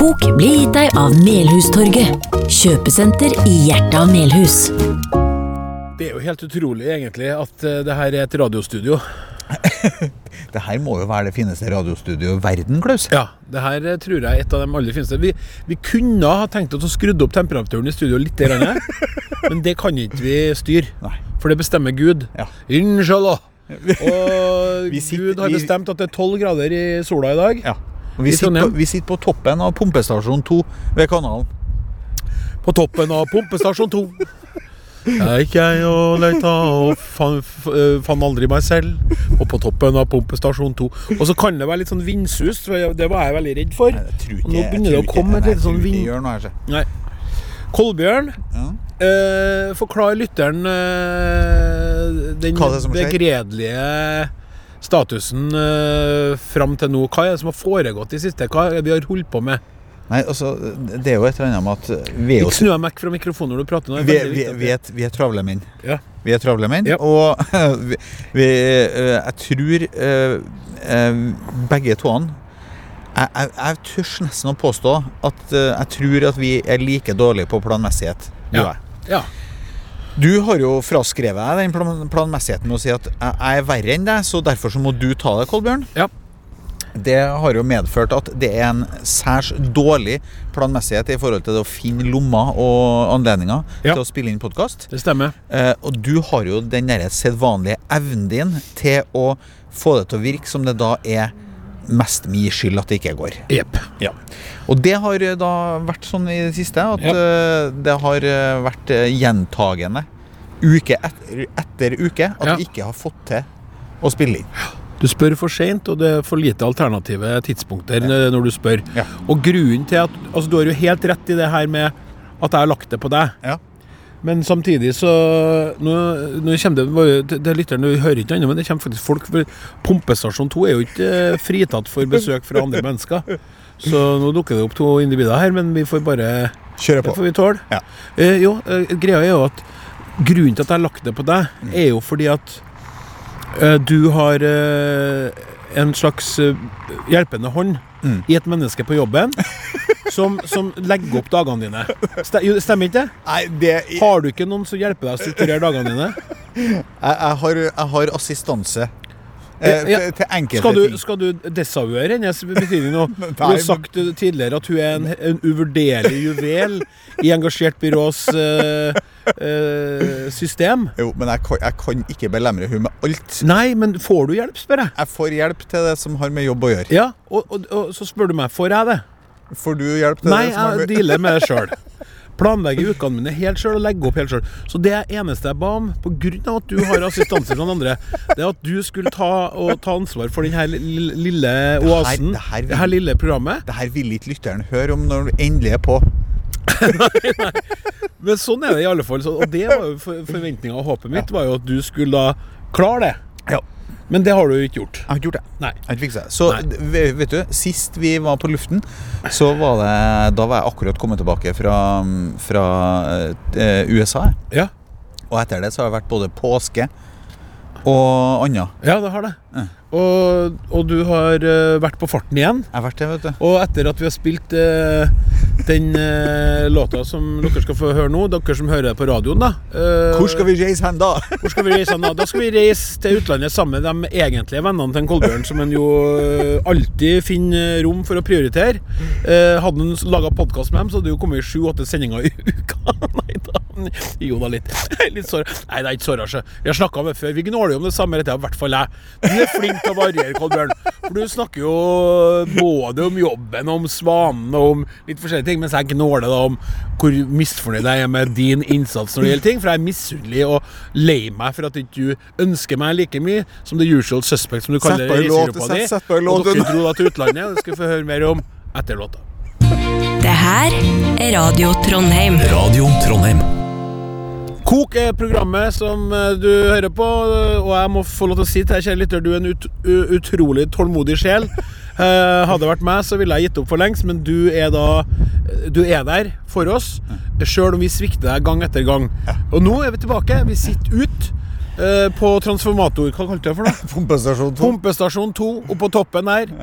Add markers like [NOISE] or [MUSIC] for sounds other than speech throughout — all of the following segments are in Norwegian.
Kok blir gitt deg av Melhustorget, kjøpesenter i hjertet av Melhus. Det er jo helt utrolig egentlig at eh, det her er et radiostudio. [LAUGHS] Det her må jo være det fineste radiostudioet i verden, Klaus. Ja, det her eh, tror jeg er et av de aller fineste. Vi, vi kunne ha tenkt oss å skru opp temperaturen i studio litt, grann, [LAUGHS] men det kan ikke vi styre. Nei. For det bestemmer Gud. Ja. Inshallah. [LAUGHS] Og sitter- Gud har bestemt at det er tolv grader i sola i dag. Ja. Vi, sitter på, vi sitter på toppen av pumpestasjon 2 ved kanalen. På toppen av pumpestasjon 2. Jeg gikk jeg og leita og fant f- aldri meg selv. Og på toppen av pumpestasjon 2. Og så kan det være litt sånn vindsus, det var jeg veldig redd for. Nei, jeg Og ikke, nå begynner det å ikke- komme et lite sånn ikke vind... Kolbjørn, Ja. eh, forklar lytteren eh, den det begredelige statusen eh, fram til nå. Hva er det som har foregått i siste? Hva er det vi har holdt på med? Nei, altså, det er jo et eller annet med at vi er Ikke snu deg vekk fra mikrofonen når du prater. Nå. Vi, vi, vi, er, vi er travle menn. Ja. Vi er travle menn, Ja. og [LAUGHS] eh, jeg tror eh, eh, begge toene jeg, jeg, jeg tør nesten å påstå at jeg tror at vi er like dårlige på planmessighet. du og Ja. jeg. Ja. Du har jo fraskrevet deg den plan planmessigheten med å si at jeg er verre enn deg, så derfor så må du ta det, Kolbjørn. Ja. Det har jo medført at det er en særs dårlig planmessighet i forhold til det å finne lommer og anledninger Ja. til å spille inn podkast. Det stemmer. Eh, og du har jo den der sedvanlige evnen din til å få det til å virke som det da er mest min skyld at det ikke går. Yep. Ja. Og det har eh, da vært sånn i det siste at Ja. eh, det har eh, vært gjentagende uke etter, etter uke at Ja. vi ikke har fått til å spille inn. Du spør for seint, og det er for lite alternative tidspunkter ja. når du spør. Og grunnen til at Altså, du har jo helt rett i det her med at jeg har lagt det på deg. Ja. Men samtidig så Nå, nå kommer det det, det lytteren du hører ikke ennå, men det kommer faktisk folk for Pumpestasjon 2 er jo ikke eh, fritatt for besøk fra andre mennesker. Så nå dukker det opp to individer her, men vi får bare Kjøre på. Det får vi tåle. Ja. Eh, jo, eh, greia er jo at grunnen til at jeg har lagt det på deg, er jo fordi at eh, du har eh, en slags eh, hjelpende hånd Mm. i et menneske på jobben [LAUGHS] som, som legger opp dagene dine. Stemmer ikke det? Nei, det Har du ikke noen som hjelper deg å strukturere dagene dine? [LAUGHS] jeg, har, jeg har assistanse eh, Ja, til, enkelte Skal du, ting. skal du desavouere hennes betydning nå? [LAUGHS] Du har sagt tidligere at hun er en, en uvurderlig juvel i engasjert byrås eh, eh, system. Jo, men jeg jeg kan ikke belemre hun med alt. Nei, men får du hjelp, spør jeg. Jeg får hjelp til det som har med jobb å gjøre. Ja, og, og, og så spør du meg, får jeg det? Får du hjelp til Nei, det Nei, jeg dealer med det sjøl. [LAUGHS] Planlegger ukene mine helt sjøl og legger opp helt sjøl. Så det eneste jeg ba om, pga. at du har assistanse fra andre, det er at du skulle ta, og ta ansvar for denne lille, oasen, det her vil- det her lille programmet. Det her vil ikke lytteren høre om når du endelig er på. nei, [LAUGHS] nei. Men sånn er det i alle fall. Og det var jo for, forventninga og håpet mitt, var jo at du skulle da klare det. Men det har du ikke gjort. Jeg har ikke gjort det. Nei. Jeg har ikke fiksa det. Så Nei. vet du, sist vi var på luften, så var det Da var jeg akkurat kommet tilbake fra, fra eh, USA. Ja, Og etter det så har det vært både påske og anna. ja det har det. Ja. Og, og du har uh, vært på farten igjen. Jeg har vært det, vet du. Og etter at vi har spilt uh, den uh, låta som dere skal få høre nå, dere som hører det på radioen, da Hvor skal vi reise hen da? hvor skal vi reise hen da? Da skal vi reise til utlandet sammen med de egentlige vennene til en Kolbjørn, som en jo alltid finner rom for å prioritere. Hadde han laga podkast med dem, så hadde det jo kommet sju-åtte sendinger i uka. [LAUGHS] Nei da. Jo da, litt. [LAUGHS] Litt sår. Nei, det er ikke såra, sjø. Vi har snakka om det før. Vi gnåler jo om det samme, dette er i hvert fall jeg. Du er flink til å variere, Kolbjørn. For du snakker jo både om jobben, om svanen og om litt forskjellige ting, mens jeg gnåler da om hvor misfornøyd jeg er med din innsats når det gjelder ting. For jeg er misunnelig og lei meg for at ikke du ønsker meg like mye som the usual suspect, som du kaller reisegruppa di. Og dere dro da til utlandet, og det skal vi få høre mer om etter låta. Det her er Radio Trondheim. Radio Trondheim. Kok er programmet som eh, du hører på, og jeg må få lov til å si til deg, kjære lytter, du er en ut, utrolig tålmodig sjel. Uh, hadde det vært meg, så ville jeg gitt opp for lengst, men du er da Du er der for oss, sjøl om vi svikter deg gang etter gang. Og nå er vi tilbake. Vi sitter ute eh, på transformator Hva kalte du det for noe? [LAUGHS] Pumpestasjon 2. Pumpestasjon 2 oppå toppen her,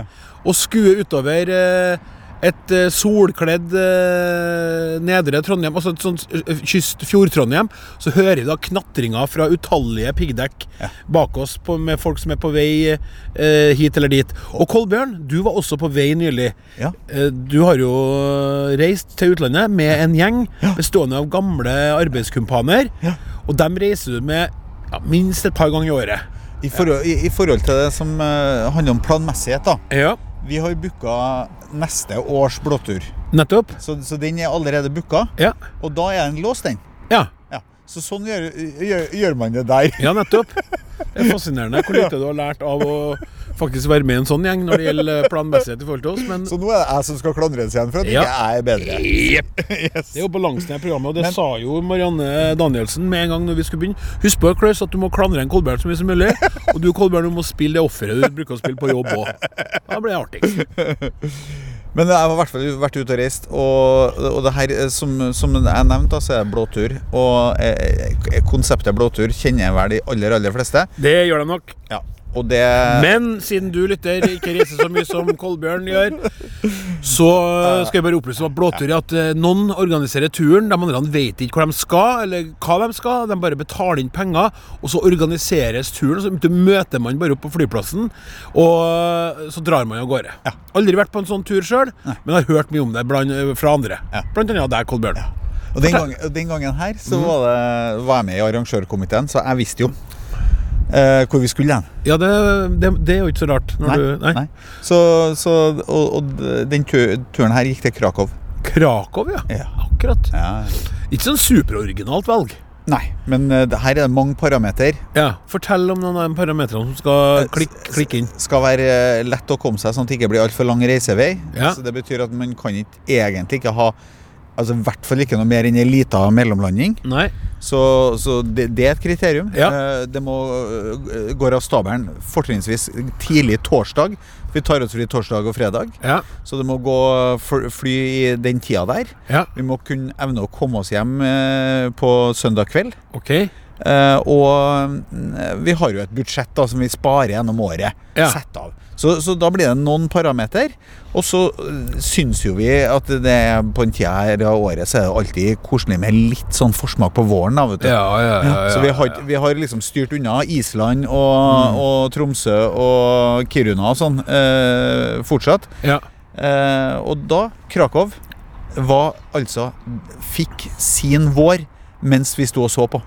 og skue utover eh, et eh, solkledd eh, nedre Trondheim, altså et sånt eh, kyst Fjord-Trondheim, så hører vi da knatringa fra utallige piggdekk bak oss på, med folk som er på vei eh, hit eller dit. Og Kolbjørn, du var også på vei nylig. Ja. Du har jo reist til utlandet med en gjeng bestående av gamle arbeidskumpaner. Ja. Og dem reiser du med ja, minst et par ganger i året. I, forhold, i, I forhold til det som handler om planmessighet, da. Ja, Vi har booka neste års blåtur. nettopp. Så, så den er allerede booka. Ja. Og da er den låst, den. Ja, Ja. Så sånn gjør, gjør, gjør man det der. ja nettopp. Det er fascinerende hvor lite du har lært av å faktisk være med i en sånn gjeng når det gjelder planmessighet i forhold til oss, men Så nå er det jeg som skal klandres igjen for at Ja. jeg er bedre. [LAUGHS] Yes. det er jo balansen i programmet, og det Men- sa jo Marianne Danielsen med en gang når vi skulle begynne. Husk på Klaus, at du må klandre en Kolbjørn så mye som mulig, og du Kolbjørn, du må spille det offeret du bruker å spille på jobb òg. Da blir det artigst. [LAUGHS] Men jeg har i hvert fall vært ute og reist, og, og det her, eh, som, som jeg nevnte, så er det blåtur. Og eh, konseptet blåtur kjenner jeg vel de aller, aller fleste. Det gjør de nok. Ja. Det Men siden du lytter ikke reiser så mye som Kolbjørn gjør, så skal jeg bare opplyse om at blåtur at eh, noen organiserer turen. De andre vet ikke hvor de skal, eller hva de skal. De bare betaler inn penger, og så organiseres turen. Så møter man bare opp på flyplassen, og eh, så drar man av gårde. Aldri vært på en sånn tur sjøl, men har hørt mye om det blant, fra andre. Ja. Blant annet deg, Kolbjørn. Og den, gang, den gangen her så var, det, var jeg med i arrangørkomiteen, så jeg visste jo eh, hvor vi skulle hen. Ja, det, det, det er jo ikke så rart. Når du, nei. Så, så, og, og den turen her gikk til Krakow. Krakow, ja. Ja. Akkurat. Ja. Ikke sånn superoriginalt valg. Nei, men uh, her er det mange parameter. Ja, Fortell om noen av de parametrene som skal klikke, klikke inn. skal være uh, lett å komme seg, sånn at det ikke blir altfor lang reisevei. Ja. Så Det betyr at man kan ikke egentlig ikke ha Altså I hvert fall ikke noe mer enn ei lita mellomlanding. Nei. Så, så det, det er et kriterium. Ja. Eh, Det må eh, gå av stabelen fortrinnsvis tidlig torsdag. Vi tar oss fri torsdag og fredag, Ja. så det må gå fly i den tida der. Ja. Vi må kunne evne å komme oss hjem eh, på søndag kveld. OK. Eh, og mm, vi har jo et budsjett da som vi sparer gjennom året. Ja. Sett av. Så, så da blir det noen parameter. Og så eh, syns jo vi at det på en tida her av året så er det alltid koselig med litt sånn forsmak på våren. da, vet du. Ja, ja, ja. ja, så vi har, vi har liksom styrt unna Island og, og Tromsø og Kiruna og sånn eh, fortsatt. Ja. Eh, og da, Krakow, var altså Fikk sin vår mens vi sto og så på.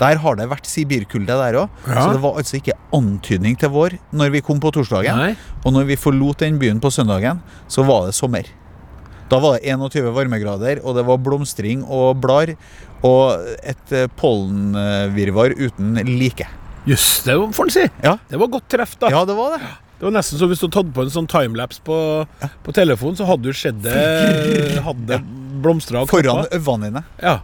Der har det vært sibirkulde der òg. Ja. Så det var altså ikke antydning til vår når vi kom på torsdagen. Nei. Og når vi forlot den byen på søndagen, så var det sommer. Da var det 21 varmegrader, og det var blomstring og blar. Og et eh, pollenvirvar uten like. Jøss, det får en si. Ja. Det var godt treff, da. Ja, det var det. Det var nesten som hvis du tatt på en sånn timelapse på, på telefonen, så hadde du sett det Hadde [LAUGHS] blomstra Foran øynene dine. Ja.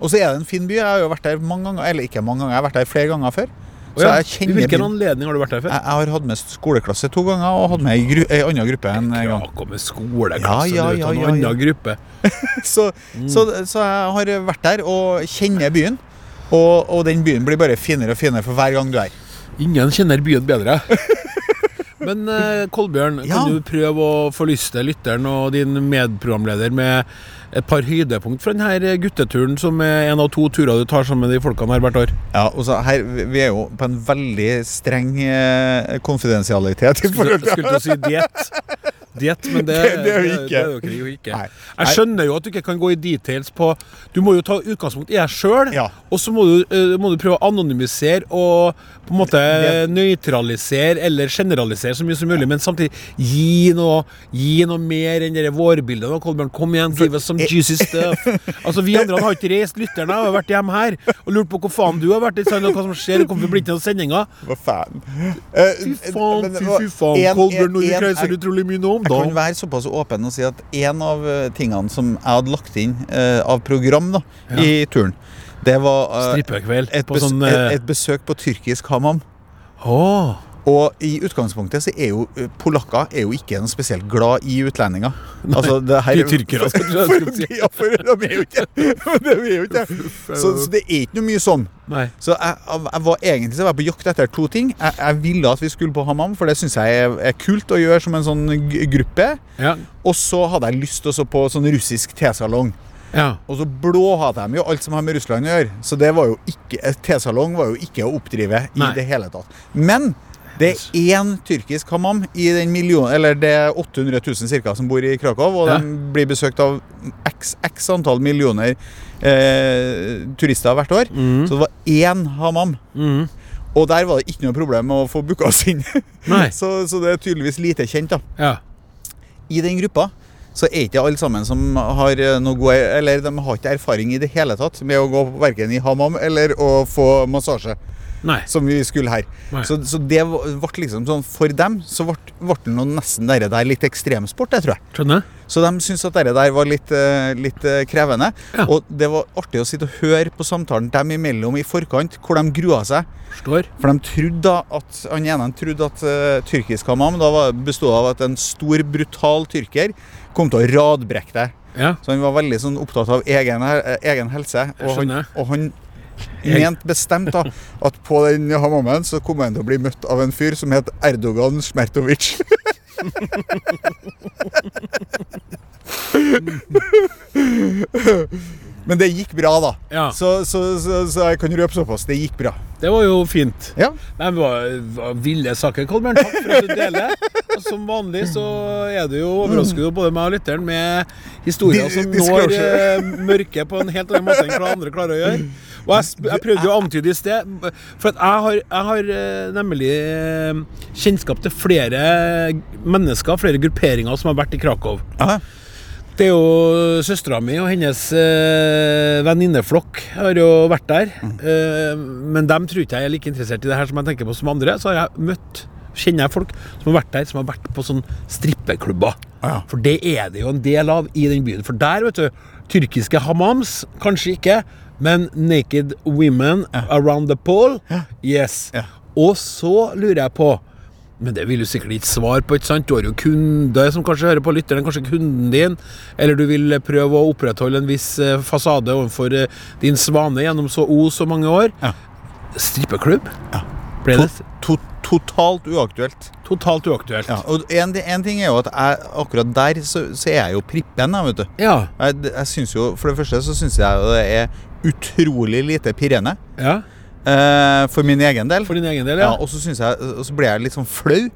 Og så er det en fin by. Jeg har jo vært der mange ganger. Eller ikke mange ganger, jeg har vært der flere ganger før. Så ja. I hvilken anledning har du vært der før? Jeg, jeg har hatt med skoleklasse to ganger, og hatt med ei, ei annen gruppe en gang. Krakow med skoleklasse, Ja, ja, ja, ja, gruppe. [LAUGHS] Så, så, så jeg har vært der og kjenner byen. Og, og den byen blir bare finere og finere for hver gang du er. Ingen kjenner byen bedre. [LAUGHS] Men uh, Kolbjørn, Ja. kan du prøve å forlyste lytteren og din medprogramleder med et par høydepunkt fra denne gutteturen, som er en av to turer du tar sammen med de folkene her hvert år? Ja, og så her, Vi er jo på en veldig streng eh, konfidensialitet. Skulle, Skulle til si diett. Diett, men det, [LAUGHS] Det- det er jo ikke. Det, er jo ikke. Nei. Jeg skjønner jo at du ikke kan gå i details på Du må jo ta utgangspunkt i deg sjøl, Ja. og så må du, eh, må du prøve å anonymisere og på en måte nøytralisere eller generalisere så mye som mulig, men samtidig gi noe, gi noe mer enn det vårbildet. nå, Kolbjørn, kom igjen, give us some juicy stuff. Altså, Vi andre har ikke reist, lytterne har vært hjemme her og lurt på hvor faen du har vært, og hva som skjer, og hvorfor blir det ikke noen sendinger. Hva faen? Eh, Fy faen, fy, fy faen. en- Kolbjørn, når du en- kreiser jeg- utrolig mye nå om Jeg kan være såpass åpen og si at en av eh, tingene som jeg hadde lagt inn uh, av program da, Ja. i turen, det var uh, et, på bes sånn et, eh, et besøk på tyrkisk hammam. Åh, Og i utgangspunktet så er jo eh, polakker er jo ikke noe spesielt glad i utlendinger. Altså, det her, de tyrkere, [LAUGHS] for, si. ja, for de er jo ikke [LAUGHS] De jo ikke så, så det er ikke noe mye sånn. Nei. Så jeg, jeg var egentlig så var på jakt etter to ting. Jeg, jeg ville at vi skulle på Hammam, for det syns jeg er, er kult å gjøre som en sånn gruppe. Ja. Og så hadde jeg lyst også på sånn russisk tesalong. ja. Og så blåhater de jo alt som har med Russland å gjøre. Så det var jo ikke et tesalong var jo ikke å oppdrive i Nei. det hele tatt. Men det er én tyrkisk hammam i den million, eller det er 800 000 cirka som bor i Krakow, og Ja. de blir besøkt av x, x antall millioner eh, turister hvert år. Mm. Så det var én hammam. Mm. Og der var det ikke noe problem å få booka oss inn. [LAUGHS] Så, så det er tydeligvis lite kjent, da. Ja. I den gruppa så er ikke alle sammen som har eh, noe god Eller de har ikke erfaring i det hele tatt med å gå verken i hammam eller å få massasje, Nei. som vi skulle her. Så, så det ble liksom sånn For dem så ble, ble det noe nesten dere der litt ekstremsport, det tror jeg. Skjønner. Så de syntes at det der var litt, eh, litt eh, krevende. Ja. Og det var artig å sitte og høre på samtalen dem imellom i forkant, hvor de grua seg. Forstår. For de trodde da at han ene trodde at uh, tyrkisk hamam da var- bestod av at en stor, brutal tyrker kom til å radbrekke deg. Ja. Så han var veldig sånn opptatt av egen, egen helse. Og han, og han Mente bestemt da at på den hamammen så kommer han til å bli møtt av en fyr som het Erdogan Smertovic. Men det gikk bra, da. Ja. Så, så, så, så jeg kan røpe såpass. Det gikk bra. Det var jo fint. Ja. Det var, var ville saker, Kolbjørn. Takk for at du deler. Og som vanlig så er du jo overrasker jo både meg og lytteren med historier som når eh, mørket på en helt annen måte enn hva andre klarer å gjøre. Og jeg, jeg prøvde jo å antyde i sted, for at jeg har, jeg har eh, nemlig eh, kjennskap til flere mennesker, flere grupperinger som har vært i Krakow. Aha. Det er jo søstera mi og hennes eh, venninneflokk har jo vært der. Eh, men dem tror ikke jeg er like interessert i det her som jeg tenker på som andre. Så har jeg møtt Kjenner jeg folk som har vært der, som har vært på sånn strippeklubber. Ja. For det er det jo en del av i den byen. For der, vet du, tyrkiske hammams, kanskje ikke, men naked women around the pole, yes. Og så lurer jeg på men det vil du sikkert ikke svare på. ikke sant? Du har jo kunder som kanskje hører på lytteren, kanskje kunden din. Eller du vil prøve å opprettholde en viss eh, fasade overfor eh, din svane gjennom så o så mange år. Ja. Strippeklubb? Ja. Ble det To, to, totalt uaktuelt. totalt uaktuelt? Ja, og en, en ting er jo at jeg, akkurat der så, så er jeg jo prippen, jeg, vet du. Ja. Jeg, jeg synes jo, For det første så syns jeg det er utrolig lite pirrende. ja. Eh, for min egen del. For din egen del, ja. ja. og så blir jeg litt sånn flau.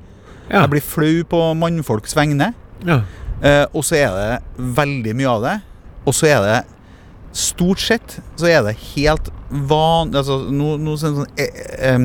Ja. Jeg blir flau på mannfolks vegne. ja. Eh, og så er det veldig mye av det. Og så er det Stort sett så er det helt vanlig altså, nå, no, sånn, sånn, eh,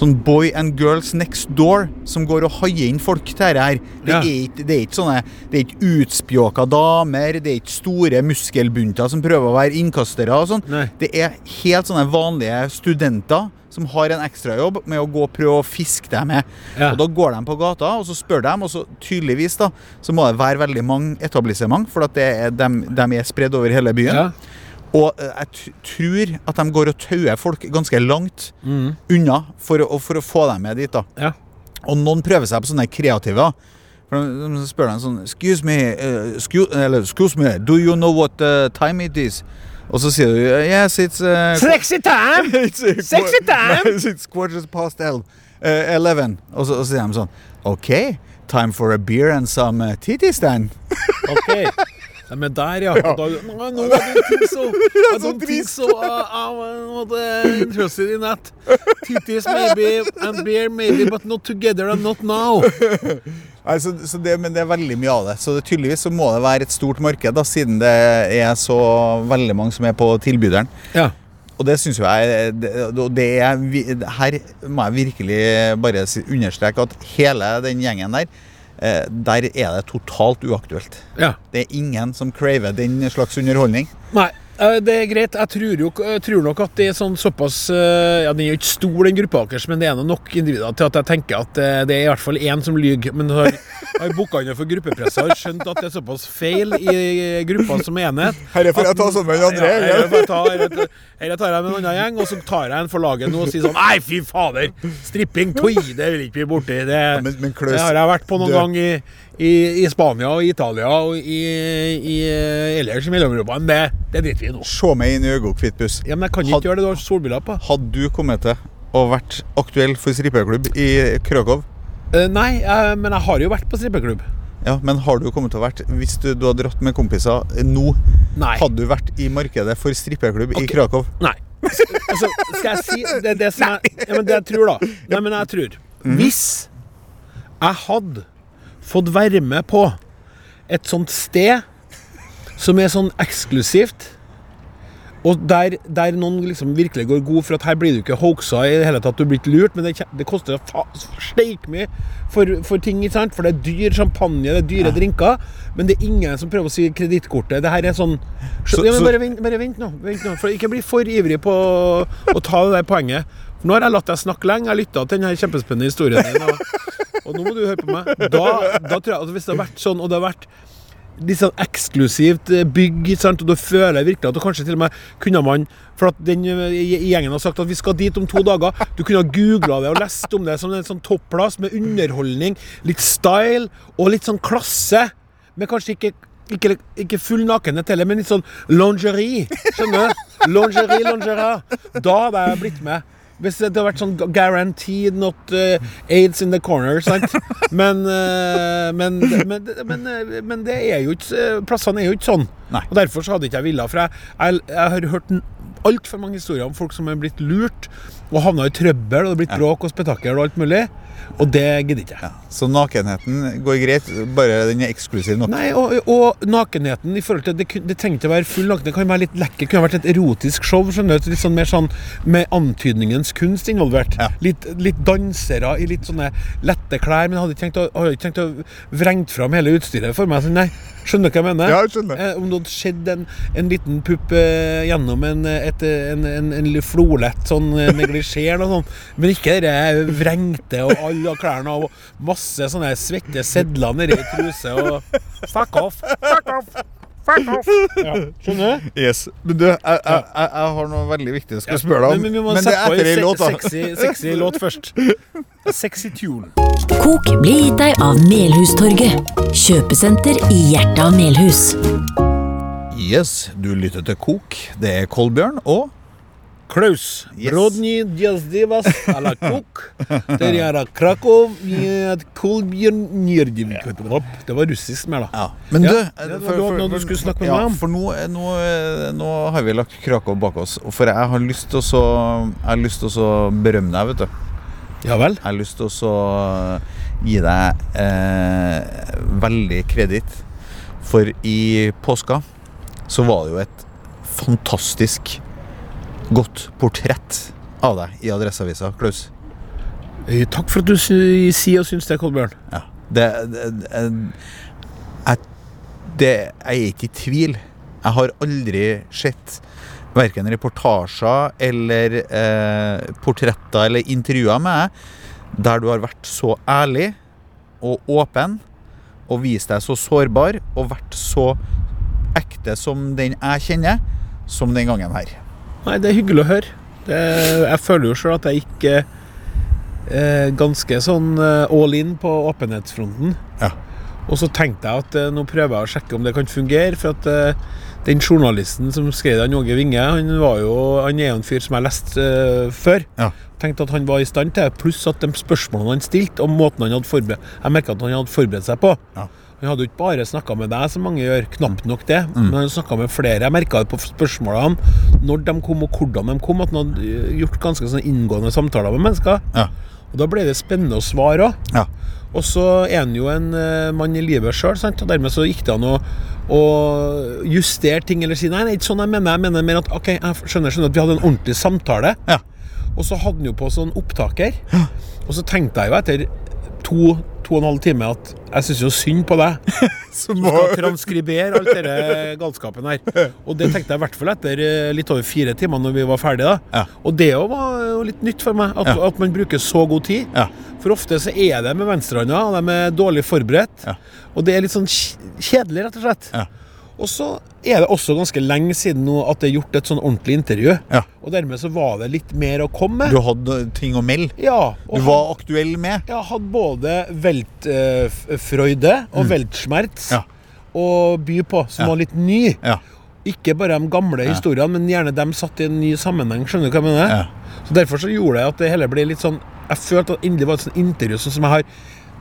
sånn boy and girls next door som går og haier inn folk til dette her. Det, Ja. er ikke, det er ikke sånne Det er ikke utspjåka damer, det er ikke store muskelbunter som prøver å være innkastere og sånn. Det er helt sånne vanlige studenter som har en ekstrajobb med å gå og prøve å fiske dem med. Ja. Og Da går de på gata og så spør de, og så tydeligvis da, så må det være veldig mange etablissement, for at det er, de, de er spredd over hele byen. ja. Og eh, jeg tror at de går og tauer folk ganske langt Mm. unna for å, for å få dem med dit. da. ja. Og noen prøver seg på sånne kreative. For de, spør dem sånn Excuse me, uh, excuse, eller, excuse me, do you know what uh, time it is? Og så sier du Yes, it's uh, Sexy time! [LAUGHS] it's, uh, Sexy time! [LAUGHS] it's quarters past el- 11. Og så, og så sier de sånn OK, time for a beer and some titties then. Ok. [LAUGHS] De men der, ja. ja. Da, no, no, [LAUGHS] I don't think so. I don't think so. Uh, uh, interested in that. Titties maybe, and beer maybe, but not together and not now. [LAUGHS] Nei, så, så det, men det er veldig mye av det. Så det, tydeligvis så må det være et stort marked, da, siden det er så veldig mange som er på tilbyderen. Ja. Og det syns jeg det, det er, Her må jeg virkelig bare understreke at hele den gjengen der, der er det totalt uaktuelt. ja. Det er ingen som craver den slags underholdning. Nei. Eh, Det er greit. Jeg tror, jo, jeg tror nok at det er sånn såpass eh, Ja, Den er jo ikke stor, den gruppa deres, men det er nok individer til at jeg tenker at eh, det er i hvert fall én som lyver. Men har, har booka inn for gruppepresset og skjønt at det er såpass feil i gruppa som enhet. Herre, får jeg ta sånn med André, Ja, eller? her ta- her- her tar jeg med en annen gjeng, og så tar jeg en for laget nå og sier sånn Nei, fy fader! Stripping, toi! Det vil ikke bli borti. Det, Men- men Klaus, det har jeg vært på noen du- gang i, i, i Spania og Italia og i, i ellers i Mellom-Europa. Men det, det driter vi i nå. Se meg inn i øynene, Kvittbuss. Ja, men jeg kan Had- ikke gjøre det, du har solbriller på. Hadde du kommet til å vært aktuell for strippeklubb i Krakow? Uh, nei, uh, men jeg har jo vært på strippeklubb. Ja, men har du kommet til å vært Hvis du, du hadde dratt med kompiser nå, Nei. hadde du vært i markedet for strippeklubb i Krakow? Nei. Altså, skal jeg si Det er det som jeg ja, men Det jeg tror, da. Nei, men jeg tror Hvis jeg hadde fått være med på et sånt sted som er sånn eksklusivt, og der, der noen liksom virkelig går god for at her blir du ikke hoaxa i det hele tatt, du blir ikke lurt, men det, det koster steik mye for, for ting, ikke sant? For det er dyr champagne, det er dyre drinker, men det er ingen som prøver å si kredittkortet. Det her er sånn Så- ja, bare, vent, bare vent nå, vent nå, for ikke bli for ivrig på å ta det der poenget. For nå har jeg latt deg snakke lenge, jeg lytta til denne kjempespennende historien din, og, og nå må du høre på meg. Da, da tror jeg at hvis det har vært sånn, og det har vært litt sånn eksklusivt eh, bygg, sant? og da føler jeg virkelig at kanskje til og med kunne man For at den eh, gjengen har sagt at vi skal dit om to dager. Du kunne ha googla det og lest om det som en sånn topplass med underholdning, litt style og litt sånn klasse. Men kanskje ikke ikke, ikke full nakenhet heller, men litt sånn lingerie. Skjønner du? Lingerie, lingerie. Da hadde jeg blitt med. Hvis det hadde vært sånn guaranteed not uh, aids in the corner, sant? [LAUGHS] Men, uh, men, men, men, eh, men det er jo ikke Plassene er jo ikke sånn. Nei. Og Derfor så hadde ikke jeg villet. For jeg, jeg, jeg har hørt altfor mange historier om folk som er blitt lurt og havna i trøbbel, og det er blitt bråk og spetakkel og alt mulig. Og det gidder ikke jeg. Så nakenheten går greit, bare den er eksklusiv nok. Nei, og, og nakenheten i forhold til Det, det ikke å være full nakenhet. Det kan være litt lekker. Det kunne vært et erotisk show. skjønner du? Litt sånn mer sånn med antydningens kunst involvert. Ja. Litt, litt dansere i litt sånne lette klær. Men jeg hadde ikke tenkt å, hadde ikke tenkt å vrengt fram hele utstyret for meg. Så nei, Skjønner du hva jeg mener? Ja, jeg skjønner. Eh, om det hadde skjedd en, en liten pupp eh, gjennom en, et, en, en, en flolett sånn eh, neglisjé skjer noe sånt. Men ikke det vrengte og alle klærne og masse sånne svette sedler nedi i truse og Fuck off! Fuck off! Fuck off! Ja, skjønner du? Yes. Men du, jeg, jeg, jeg, jeg har noe veldig viktig jeg skal spørre deg om. Men, men vi må det sette er på etter ei en låt, da. sexy, sexy [LAUGHS] låt først. Sexy tune. Kok blir gitt deg av Melhustorget, kjøpesenter i hjertet av Melhus. Yes, du lytter til Kok. Det er Kolbjørn og Klaus. Yes. Rodney Djazdivas à la Cook. Der er det Krakow med Kolbjørn Det var russisk mer, da. Ja. Men Ja, det var noe du skulle snakke med ja, meg om. For nå, nå, nå har vi lagt Krakow bak oss. For jeg har lyst til å å berømme deg, vet du. Ja vel? Jeg har lyst til å gi deg eh, veldig kreditt. For i påska så var det jo et fantastisk godt portrett av deg i Adresseavisa, Klaus. Eh, Takk for at du sier og syns det, Kolbjørn. Ja. Det, det, det, jeg, det Jeg er ikke i tvil. Jeg har aldri sett verken reportasjer eller eh, portretter eller intervjuer med deg der du har vært så ærlig og åpen og vist deg så sårbar og vært så ekte som den jeg kjenner, som den gangen her. Nei, det er hyggelig å høre. Det, jeg føler jo sjøl at jeg gikk eh, ganske sånn eh, all in på åpenhetsfronten. Ja. Og så tenkte jeg at eh, nå prøver jeg å sjekke om det kan fungere. For at eh, den journalisten som skrev den, Åge Winge, han, var jo, han er jo en fyr som jeg har lest eh, før. Ja. Tenkte at han var i stand til det, pluss at de spørsmålene han stilte, og måten han hadde forberedt Jeg merka at han hadde forberedt seg på. Ja. Han hadde jo ikke bare snakka med deg, som mange gjør, knapt nok det. Mm. Men han snakka med flere. Jeg merka det på spørsmålene, når de kom og hvordan de kom, at han hadde eh, gjort ganske sånn inngående samtaler med mennesker. Ja. Og da ble det spennende å svare òg. Ja. Og så er han jo en eh, mann i livet sjøl, og dermed så gikk det an å, å justere ting eller si nei, nei, ikke sånn jeg mener. Jeg mener mer at ok, jeg skjønner, skjønner at vi hadde en ordentlig samtale. Ja. Og så hadde han jo på sånn opptaker. Og så tenkte jeg jo etter to to og en halv time at jeg syns jo synd på deg. [LAUGHS] Som skal transkribere alt denne galskapen her. Og det tenkte jeg i hvert fall etter eh, litt over fire timer når vi var ferdige. da. Ja. Og det òg var jo litt nytt for meg, at, Ja. at man bruker så god tid. Ja. For ofte så er det med venstrehånda, og de er dårlig forberedt. Ja. Og det er litt sånn kjedelig, rett og slett. Ja. Og så er det også ganske lenge siden nå at det er gjort et sånn ordentlig intervju. Ja. Og dermed så var det litt mer å komme Du hadde ting å melde. Ja, Du var aktuell med. jeg hadde både Weltfreude og Weltschmerz Mm. Ja. å by på, som Ja. var litt ny. Ja. Ikke bare de gamle historiene, men gjerne dem satt i en ny sammenheng. Skjønner du hva jeg mener? Ja. Så Derfor så gjorde det at det hele ble litt sånn Jeg følte at endelig var et sånt intervju sånn som jeg har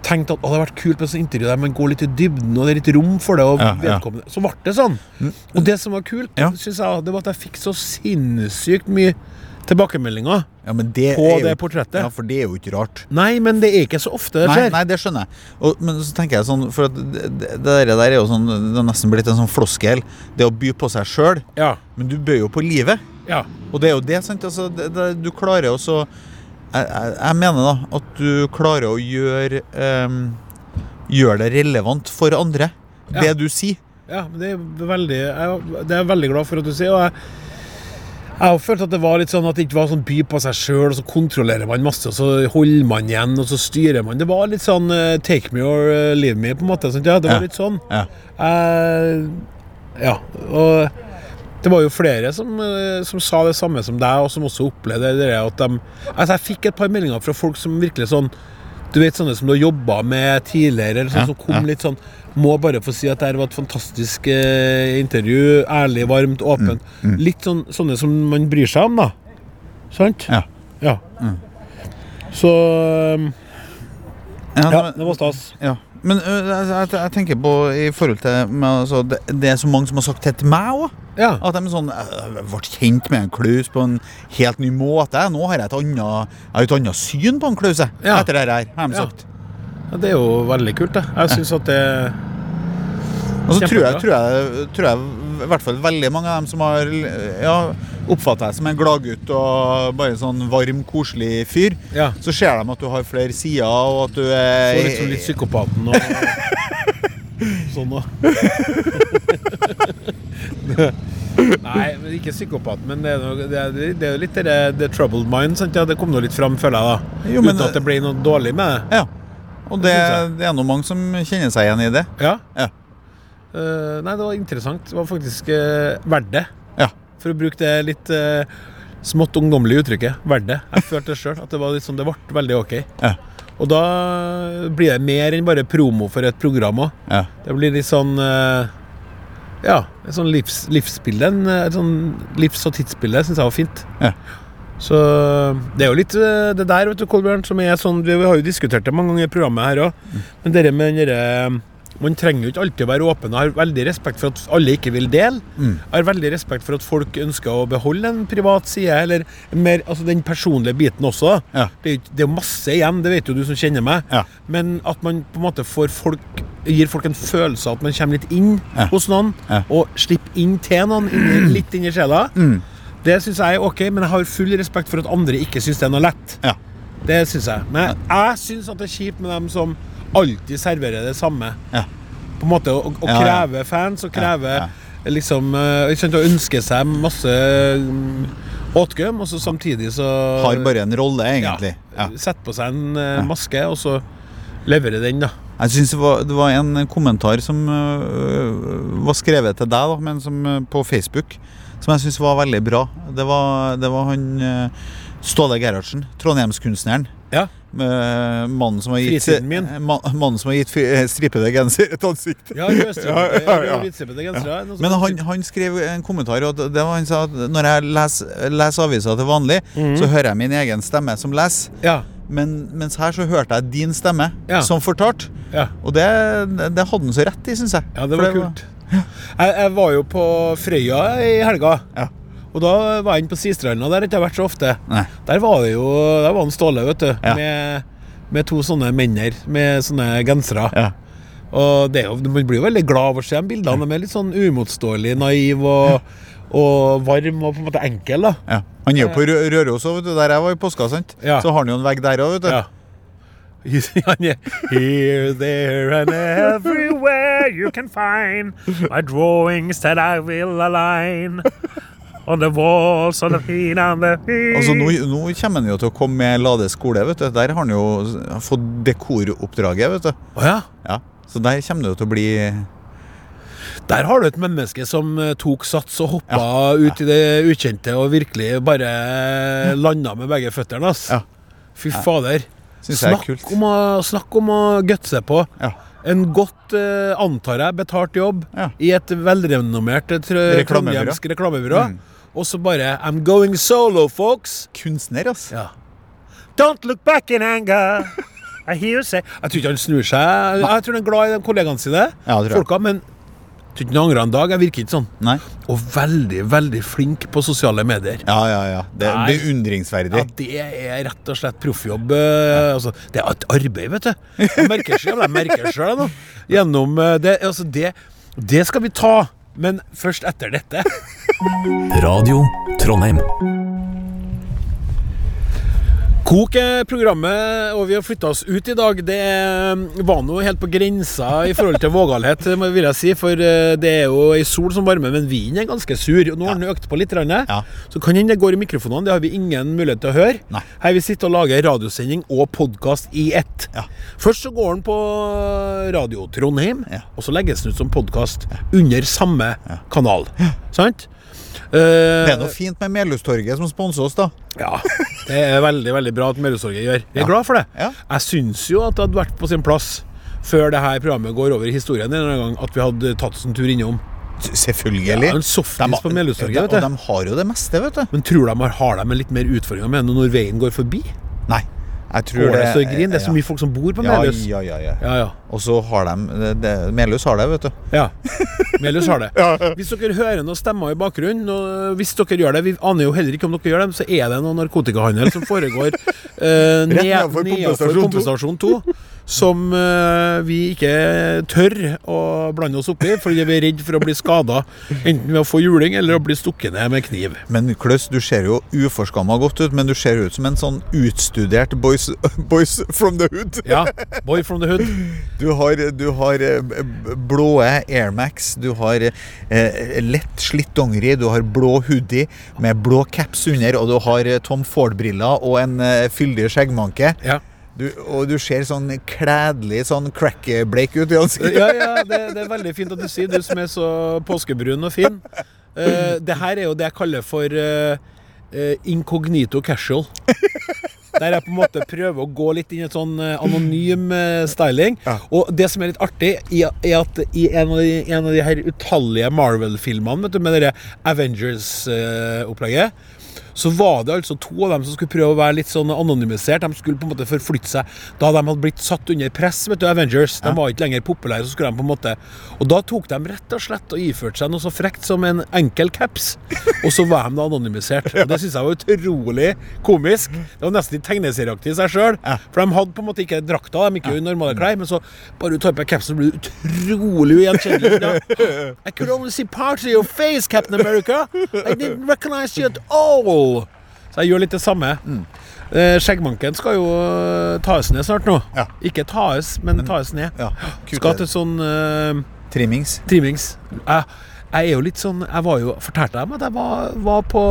tenkt at det hadde vært kult med sånn intervju der man går litt i dybden, og det er litt rom for det. Ja, ja. Så ble det sånn. Og det som var kult, Ja. synes jeg, det var at jeg fikk så sinnssykt mye tilbakemeldinger. Ja, men det På er jo, det portrettet. Ja, for det er jo ikke rart. Nei, men det er ikke så ofte det skjer. nei, det skjønner jeg. Og, men så tenker jeg sånn For det, det der er jo sånn Det er nesten blitt en sånn floskel. Det å by på seg sjøl. Ja. Men du bøyer jo på livet. ja. Og det er jo det, sant? Altså, det, det, du klarer jo jeg, jeg, jeg mener da at du klarer å gjøre um, Gjøre det relevant for andre. Ja. Det du sier. Ja, det er veldig jeg, Det er jeg veldig glad for at du sier. Og jeg, jeg har følt at det var litt sånn at det ikke var sånn by på seg sjøl, og så kontrollerer man masse, og så holder man igjen, og så styrer man. Det var litt sånn uh, take me or eh, leave me, på en måte. Sånn, Ja, det var Ja. litt sånn. Ja. Uh, ja. Og det var jo flere som, eh, som sa det samme som deg, og som også opplevde det at de Altså, jeg fikk et par meldinger fra folk som virkelig sånn Du vet sånne som du har jobba med tidligere, eller sånn, Ja, som kom ja. litt sånn Må bare få si at det var et fantastisk eh, intervju. Ærlig, varmt, åpent. Litt sånn, sånne som man bryr seg om, da. Sant? Ja. Ja. Mm. Så Ja, Ja, det var stas. Ja. Men jeg, jeg, tenker på i forhold til men, altså, det, det er så mange som har sagt det til meg òg. Ja. At de er sånn Jeg ble kjent med en Klaus på en helt ny måte. Nå har jeg et annet, jeg et annet syn på en Klaus Ja. etter det her, har de sagt. ja, det er jo veldig kult, det. Jeg syns at det Og så tror jeg, tror, jeg, tror jeg i hvert fall veldig mange av dem som har ja, oppfatta deg som en gladgutt og bare en sånn varm, koselig fyr, Ja. så ser de at du har flere sider, og at du Så er liksom litt psykopaten og [LAUGHS] sånn da. [LAUGHS] Nei, ikke psykopat, men det er, jo, det er, det er jo litt det, the troubled mind. Sant? Ja, det kom nå litt fram, føler jeg, da. Jo, men- Uten at det ble noe dårlig med det. Ja. Og det, det er nå mange som kjenner seg igjen i det. Ja. Ja. Eh, nei, det var interessant. Det var faktisk uh, verdt det. Ja. For å bruke det litt uh, smått ungdommelige uttrykket. Verdt det. Jeg følte det sjøl. At det var litt sånn, det ble veldig ok. Ja. Og da blir det mer enn bare promo for et program òg. Ja. Det blir litt sånn eh, Ja, et sånn livs, livsbilde. eh, Et sånn livs- og tidsbilde syns jeg var fint. Ja. Så det er jo litt eh, det der, vet du, Kolbjørn, som er sånn Vi har jo diskutert det mange ganger i programmet her òg. Mm. Men det med den derre Man trenger jo ikke alltid å være åpen. Jeg har veldig respekt for at alle ikke vil dele. Mm. Jeg har veldig respekt for at folk ønsker å beholde en privat side, eller mer, altså den personlige biten også. Ja. Det, er, jo masse igjen, det vet jo du som kjenner meg. Ja. Men at man på en måte får folk gir folk en følelse av at man kommer litt inn Ja. hos noen, og slipper inn til noen, inn, litt inn i sjela. Mm. Det syns jeg er ok, men jeg har full respekt for at andre ikke syns det er noe lett. Det syns jeg. Men jeg syns at det er kjipt med dem som alltid serverer det samme. Ja. På en måte Å, å kreve fans og kreve liksom eh, Å ønske seg masse mm, åtgøm, og så samtidig så Har bare en rolle, egentlig. ja, Ja. Sette på seg en eh, maske, og så leverer den, da. Jeg synes det var, det var en kommentar som øh, var skrevet til deg, da, men som, på Facebook, som jeg syns var veldig bra. Det var, det var han øh, Ståle Gerhardsen, trondheimskunstneren. Ja. Med Mannen som har gitt, min. mannen som har gitt eh, stripede genser et ansikt. Ja, rødstripete Ja, ja, ja. Men han, han skrev en kommentar, og det var han sa at når jeg leser, leser aviser til vanlig, Mhm. så hører jeg min egen stemme som leser. Ja, Men mens her så hørte jeg din stemme som fortalt. ja. Og det, det hadde han så rett i, syns jeg. Ja, det var kult. Jeg, jeg var jo på Frøya i helga. Ja. Og da var jeg inne på Sistranda. Der har jeg ikke vært så ofte. Nei. Der var det jo Der var han Ståle, vet du. Ja. Med, med to sånne menner med sånne gensere. Ja. Og det jo, man blir jo veldig glad av å se de bildene. De er litt sånn uimotståelig, naiv og, og varm og på en måte enkel. da Ja. Han er jo på Rø- Røros òg. Der jeg var i påska, sant. Så har han jo en vegg der òg, vet du. Ja. [LAUGHS] Han er Here, there and everywhere you can find my drawings that I will align on the walls on the feet, on the. Altså, nå, nå kommer han jo til å komme med Lade skole, vet du. Der har han jo fått dekoroppdraget, vet du. Oh, ja. Ja, Så der kommer det jo til å bli Der har du et menneske som eh, tok sats og hoppa ut i det ukjente og virkelig bare landa med begge føttene. ass. Ja. Fy fader. Er Snakk om å, snakk om å gutse på. Ja. En godt, eh, antar jeg, betalt jobb Ja. i et velrenommert eh, Reklamebyrå. trondhjemsk reklamebyrå. Mm. Og så bare I'm going solo, folks. Kunstner, altså. Ja. Don't look back in anger. [LAUGHS] I hear you say Jeg tror ikke han snur seg. Jeg tror han er glad i de kollegaene sine, Ja, tror jeg. folka, men jeg tror ikke han angrer en dag. Jeg virker ikke sånn. Nei? Og veldig, veldig flink på sosiale medier. Ja, ja, ja. Det er Nei. beundringsverdig. Ja, det er rett og slett proffjobb. eh, Altså, det er et arbeid, vet du. Jeg merker selv, jeg merker selv nå. [LAUGHS] Gjennom eh, det, altså det, det skal vi ta, men først etter dette. [LAUGHS] Radio Trondheim. Kok er programmet, og vi har flytta oss ut i dag. Det var nå helt på grensa i forhold til vågalhet, [LAUGHS] vil jeg si. For eh, det er jo ei sol som varmer, men vinden er ganske sur. Og nå har den økt på litt. Ja. Så kan hende det går i mikrofonene. Det har vi ingen mulighet til å høre. Nei. Her vi sitter og lager radiosending og podkast i ett. Ja. Først så går den på Radio Trondheim, Ja. og så legges den ut som podkast under samme kanal. Sant? Eh, Det er noe fint med Melhustorget som sponser oss, da. ja, det er veldig veldig bra at Melhustorget gjør. Vi er Ja. glad for det. Ja. Jeg syns jo at det hadde vært på sin plass, før det her programmet går over i historien en gang, at vi hadde tatt oss en tur innom. Selvfølgelig. Ja, en softis på Melhustorget, Og de har jo det meste, vet du. Men tror de har, har de litt mer utfordringer med det når veien går forbi? Nei. Jeg tror det så grin? Det er så mye folk som bor på Melhus. ja, ja, ja. Ja, ja. Og så har de Melhus har det, vet du. Ja. Melhus har det. [LAUGHS] Hvis dere hører noen stemmer i bakgrunnen, og hvis dere gjør det Vi aner jo heller ikke om dere gjør det, så er det noe narkotikahandel som foregår [LAUGHS] eh, ned- nedenfor pumpestasjon 2. [LAUGHS] Som eh, vi ikke tør å blande oss opp i, fordi vi er redd for å bli skada. Enten ved å få juling eller å bli stukket ned med kniv. Men Kløss, du ser jo uforskamma godt ut, men du ser ut som en sånn utstudert boys, [LAUGHS] boys from the hood. Ja, boy from the hood. Du har, du har eh, blåe Airmax, du har eh, lett slitt dongeri, du har blå hoodie med blå caps under, og du har eh, Tom Ford-briller og en eh, fyldig skjeggmanke. Ja. Du, og du ser sånn kledelig sånn crack-bleik ut i ansiktet. Ja, ja, det, det er veldig fint at du sier, du som er så påskebrun og fin. Uh, det her er jo det jeg kaller for uh, uh, incognito casual. Der jeg på en måte prøver å gå litt inn i et sånn anonym styling. Ja. Og det som er litt artig, er at i en av de, en av de her utallige Marvel-filmene med det Avengers-opplegget, så var det altså to av dem som skulle prøve å være litt sånn anonymisert. De skulle på en måte forflytte seg da de hadde blitt satt under press. vet du, Avengers. De var ikke lenger populære. så skulle de på en måte Og da tok de rett og slett og iførte seg noe så frekt som en enkel caps. Og så var de da anonymisert. [LAUGHS] Og Det syns jeg var utrolig komisk. Det var nesten litt tegneserieaktig i seg sjøl. For de hadde på en måte ikke drakta, de gikk jo i normale klær. Men så bare du tar på capsen, blir du utrolig ugjenkjennelig. [LAUGHS] I could only see parts of your face, Captain America. I didn't recognize you at all. Så jeg gjør litt det samme. Mm. Skjeggmanken skal jo eh, tas ned snart nå. Ja. Ikke tas, men tas ned. Ja, Skal til sånn uh, Trimmings. trimmings. Jeg, jeg er jo litt sånn Jeg var jo Fortalte jeg dem at jeg var, var på,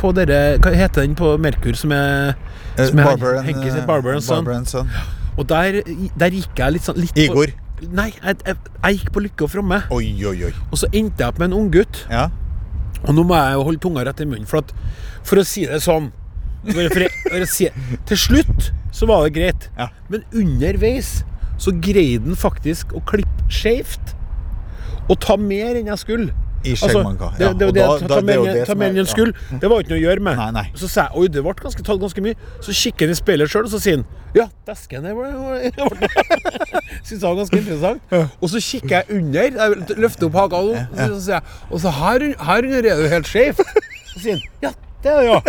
på dere Hva heter den på Merkur som er som er Barber and, Henke sitt eh, Barber and Son. Barber and Son. Og der, der gikk jeg litt sånn litt på- Igor. Nei, jeg, jeg, jeg gikk på Lykke og Fromme. Oi, oi, oi. Og så endte jeg opp med en unggutt. Ja. Og nå må jeg jo holde tunga rett i munnen, for, at, for å si det sånn for, for å si, Til slutt så var det greit, Ja. men underveis så greide den faktisk å klippe skjevt. Og ta mer enn jeg skulle. I skjeggmanka. det, Ja, det, det, da- ta, ta det jo det ta en. Det var ikke noe å gjøre med. Nei, nei. Så sa jeg oi, det ble ganske, tatt ganske mye. Så kikker han i speilet sjøl, og så sier han ja, var- var- [LAUGHS] Syns jeg var ganske interessant. Og så kikker jeg under, jeg løfter opp haka, og så sier jeg Og så her, her under er du helt skjev. Så sier han ja, det er det, ja.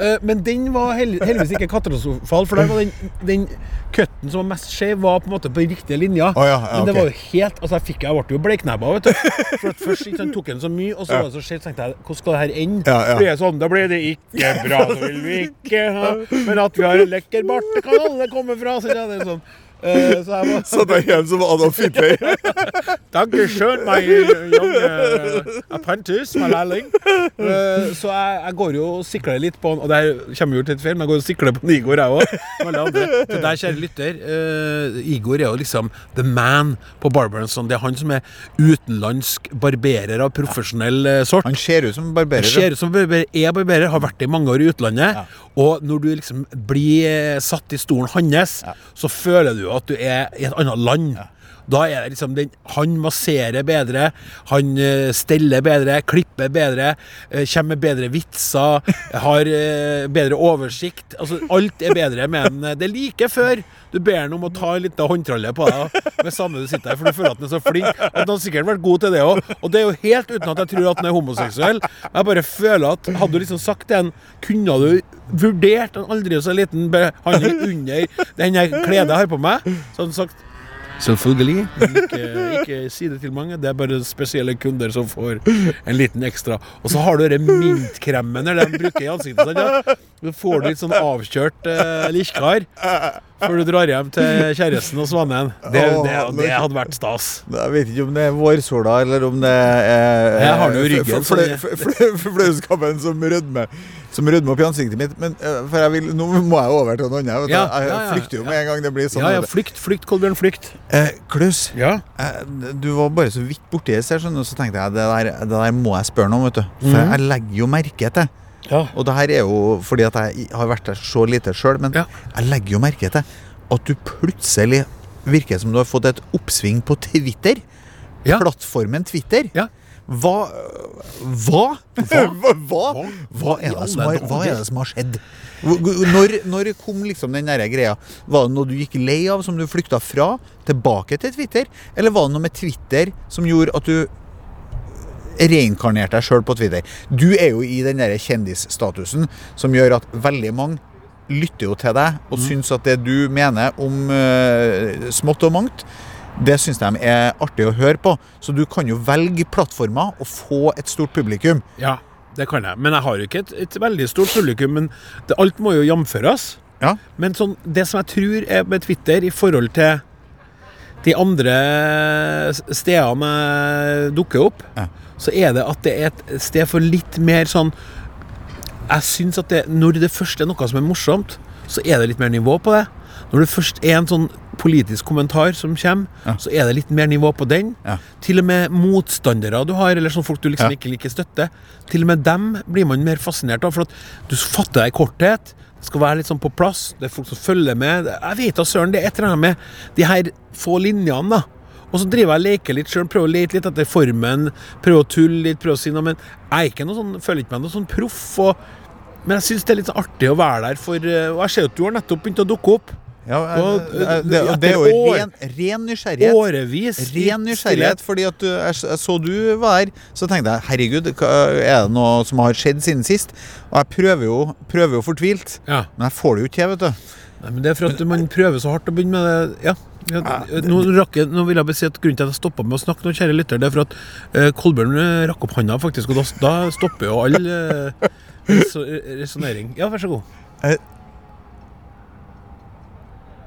Eh, men den var heldigvis ikke katastrofal, for der var den, den cutten som var mest skjev, var på en måte på riktige linja. Oh, ja, ja, Men det var jo helt Altså, jeg fikk jeg ble jo bleiknebba, vet du. For først ikke sant, tok den så mye, og så var det så skjevt, tenkte jeg hvordan skal det her ende? Blir det sånn, da blir det ikke bra, så vil vi ikke ha Men at vi har en lekker bart, det kan alle komme fra. Så, det er sånn. Eh, så jeg [LAUGHS] så, det er igjen som Adolf [LAUGHS] Hitler. Danke schön, my young uh, apprentice, my lærling. Uh, så jeg, jeg går jo og sikler litt på han, og her kommer jo til et feil, men jeg går og sikler på Igor, jeg òg. Til deg, kjære lytter. Uh, Igor er jo liksom the man på Barberenson. Det er han som er utenlandsk barberer av profesjonell sort. Han ser ut som barberer. Han ser ut som barberer, er barberer, har vært det i mange år i utlandet. Og når du liksom blir satt i stolen hans, så føler du at du er i et annet land. Da er det liksom den, Han masserer bedre, han eh, steller bedre, klipper bedre, eh, kommer med bedre vitser, [LAUGHS] har eh, bedre oversikt. Altså, alt er bedre med en Det er like før du ber ham om å ta en liten håndtralle på deg med samme du sitter her, for du føler at han er så flink. At han har sikkert vært god til det òg. Og det er jo helt uten at jeg tror at han er homoseksuell. Jeg bare føler at hadde du liksom sagt han, kunne du vurdert en aldri så liten behandling under den kledet jeg har på meg, så hadde han sagt Selvfølgelig. Ikke, ikke si det til mange. Det er bare spesielle kunder som får en liten ekstra. Og så har du den mintkremen de bruker i ansiktet. Sånn, ja? Du får litt sånn avkjørt eh, før du drar hjem til kjæresten og svanen. Det, det, det hadde vært stas. Jeg vet ikke om det er vårsola, eller om det er Jeg har jo ryggen, så Flauskapen som rødmer Som rødmer opp i ansiktet mitt. Men eh, for jeg vil, nå må jeg over til noe annet. Jeg flykter jo med en gang det blir sånn. Ja, ja, flykt, flykt, Kolbjørn, flykt. Eh, Klaus, Ja. eh, du var bare så vidt borti det, så så tenkte jeg det der, det der må jeg spørre noe om. vet du. For Mhm. jeg legger jo merke til ja. Og det her er jo fordi at jeg har vært der så lite sjøl, men Ja. jeg legger jo merke til at du plutselig virker som du har fått et oppsving på Twitter. Ja. Plattformen Twitter. Ja. Hva Hva? Hva, [LAUGHS] hva? Hva, er det som har, hva er det som har skjedd? Når, når kom liksom den der greia? Var det noe du gikk lei av, som du flykta fra, tilbake til Twitter? Eller var det noe med Twitter som gjorde at du reinkarnerte deg sjøl på Twitter? Du er jo i den der kjendisstatusen som gjør at veldig mange lytter jo til deg og syns at det du mener om uh, smått og mangt, det syns de er artig å høre på. Så du kan jo velge plattformer og få et stort publikum. ja, det kan jeg. Men jeg har jo ikke et, et veldig stort publikum. Men det, alt må jo jamføres. Ja. Men sånn, det som jeg tror er med Twitter i forhold til de andre stedene jeg dukker opp, Ja. så er det at det er et sted for litt mer sånn Jeg syns at det, når det først er noe som er morsomt, så er det litt mer nivå på det. Når det først er en sånn politisk kommentar som kommer, Ja. så er det litt mer nivå på den. Ja. Til og med motstandere du har, eller sånn folk du liksom Ja. ikke liker støtte, til og med dem blir man mer fascinert av. For at du fatter deg i korthet. Skal være litt sånn på plass. Det er folk som følger med. Jeg vet da søren, det er et eller annet med de her få linjene, da. Og så driver jeg og leker litt sjøl, prøver å lete litt etter formen. Prøver å tulle litt, prøver å si noe. Men jeg er ikke noe sånn, føler ikke meg noe sånn proff. Og, men jeg syns det er litt sånn artig å være der, for eh, Og jeg ser at du har nettopp begynt å dukke opp. Ja, Og, eh, eh, det, det er jo ren, ren nysgjerrighet. Årevis. Ren nysgjerrighet, fordi at du, jeg, så du var her, så tenkte jeg herregud, er det noe som har skjedd siden sist? Og jeg prøver jo, prøver jo fortvilt, Ja. men jeg får det jo ikke til, vet du. Nei, men Det er for at man prøver så hardt å begynne med det. Ja. ja nå, rakk jeg, nå vil jeg bare si at Grunnen til at jeg stoppa med å snakke, nå, kjære lytter, det er for at eh, Kolbjørn eh, rakk opp handa, faktisk. Og da, da stopper jo all [LAUGHS] uh, resonnering. Ja, vær så god.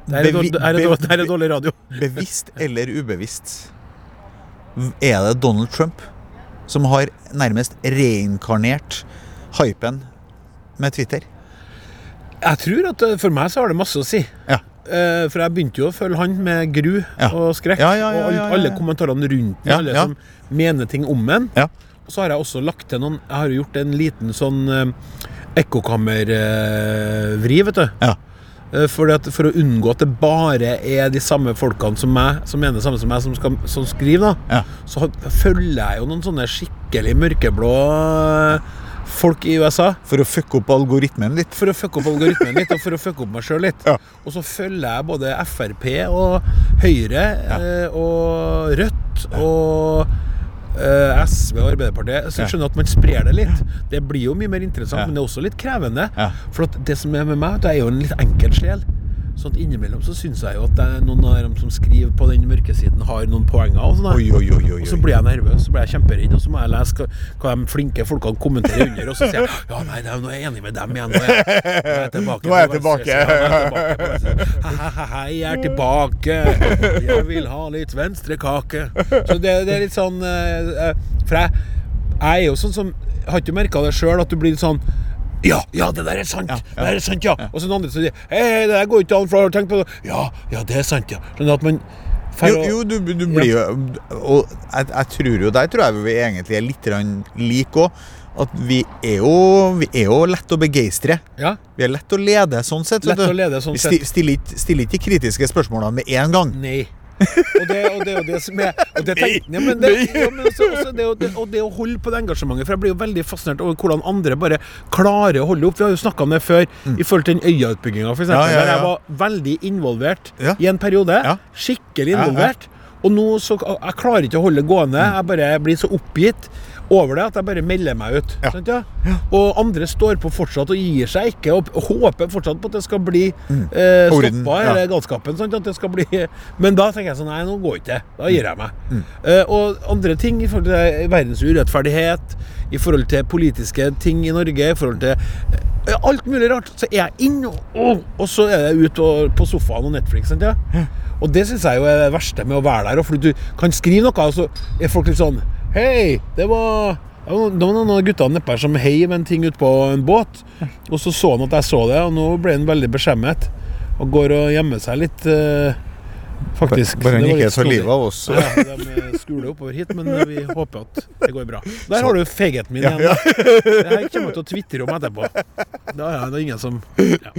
Eh, Det er, bevi- dårlig, det er, det er dårlig radio. [LAUGHS] Bevisst eller ubevisst, er det Donald Trump som har nærmest reinkarnert hypen med Twitter? Jeg tror at eh, for meg så har det masse å si. Ja. Eh, for jeg begynte jo å følge han med gru Ja. og skrekk. Ja, ja, ja, og alle, ja, ja, alle kommentarene rundt den, Ja, alle ja. som mener ting om den. Ja. Så har jeg også lagt til noen Jeg har jo gjort en liten sånn uh, ekkokammervri, vet du. Eh, at for å unngå at det bare er de samme folkene som meg, som mener det samme som meg, som, skal, som skriver, da, Ja. så følger jeg jo noen sånne skikkelig mørkeblå eh, folk i USA. For å fucke opp algoritmen litt. For å fucke opp algoritmen litt, og for å fucke opp meg sjøl litt. Ja. Og så følger jeg både Frp og Høyre ja. og Rødt og eh, SV og Arbeiderpartiet, så jeg skjønner at man sprer det litt. Det blir jo mye mer interessant, men det er også litt krevende. For at det som er med meg, det er jo en litt enkel sjel. Sånn at innimellom så syns jeg jo at det er noen av dem som skriver på den mørke siden, har noen poenger. Og sånn. Oi, oi, oi, Og så blir jeg nervøs, så blir jeg kjemperedd, og så må jeg lese hva, hva de flinke folkene kommenterer under, og så sier jeg ja, nei, nei, nå er jeg enig med dem igjen. Nå er jeg, nå er jeg tilbake. [LAUGHS] Nå er jeg tilbake. Hei, jeg er tilbake. Jeg vil ha litt venstrekake. Så det, det er litt sånn eh, eh, For jeg, jeg er jo sånn som Har ikke merka det sjøl, at du blir litt sånn ja, ja, det der er sant! Ja, ja. Det der er sant, ja. Og så noen andre som sier Hei, hei, det der går ikke an, for har tenkt på det? Ja, ja, det er sant, ja. Sånn at man Jo, jo du, du blir jo Og jeg, jeg tror jo Der tror jeg vi egentlig er litt like òg. At vi er jo Vi er jo lett å begeistre. Ja. Vi er lett å lede sånn sett. Lett å lede sånn Vi sett. ikke stiller ikke de kritiske spørsmålene med en gang. Nei. Og det, og det er jo det som er og det tenk, ja, men det, ja, men også, også det, å- det, Og det å holde på det engasjementet. For jeg blir jo veldig fascinert over hvordan andre bare klarer å holde opp. Vi har jo snakka om det før, i forhold til den Øya-utbygginga, f.eks. Mm. Ja, Der jeg var veldig involvert i en periode. Skikkelig involvert. Og nå så Jeg klarer ikke å holde det gående. Mm. Jeg bare blir så oppgitt over det at jeg bare melder meg ut. Ja. Sant, ja? Og andre står på fortsatt og gir seg ikke, og håper fortsatt på at det skal bli eh, stoppa, ja. galskapen. Sant? At det skal bli [LAUGHS] Men da tenker jeg sånn Nei, nå går ikke det. Da gir jeg meg. Mm. Eh, og andre ting i forhold til verdens urettferdighet, i forhold til politiske ting i Norge, i forhold til eh, alt mulig rart, så er jeg inn, og, og, og så er jeg ute og, på sofaen og Netflix. Sant? Ja? Og det syns jeg jo er det verste med å være der. For du kan skrive noe, og så er folk litt sånn Hei, det var det var noen- av guttene nedpå som heiv en ting ut på en båt. Og så så han at jeg så det, og nå ble han veldig beskjemmet. Og går og gjemmer seg litt, eh, faktisk. Bare han ikke er så livet av oss. Ja, de skuler oppover hit, men vi håper at det går bra. Der har du feigheten min igjen. ja. ja. Det her kommer jeg til å tvitre om etterpå. Da er det ingen som ja.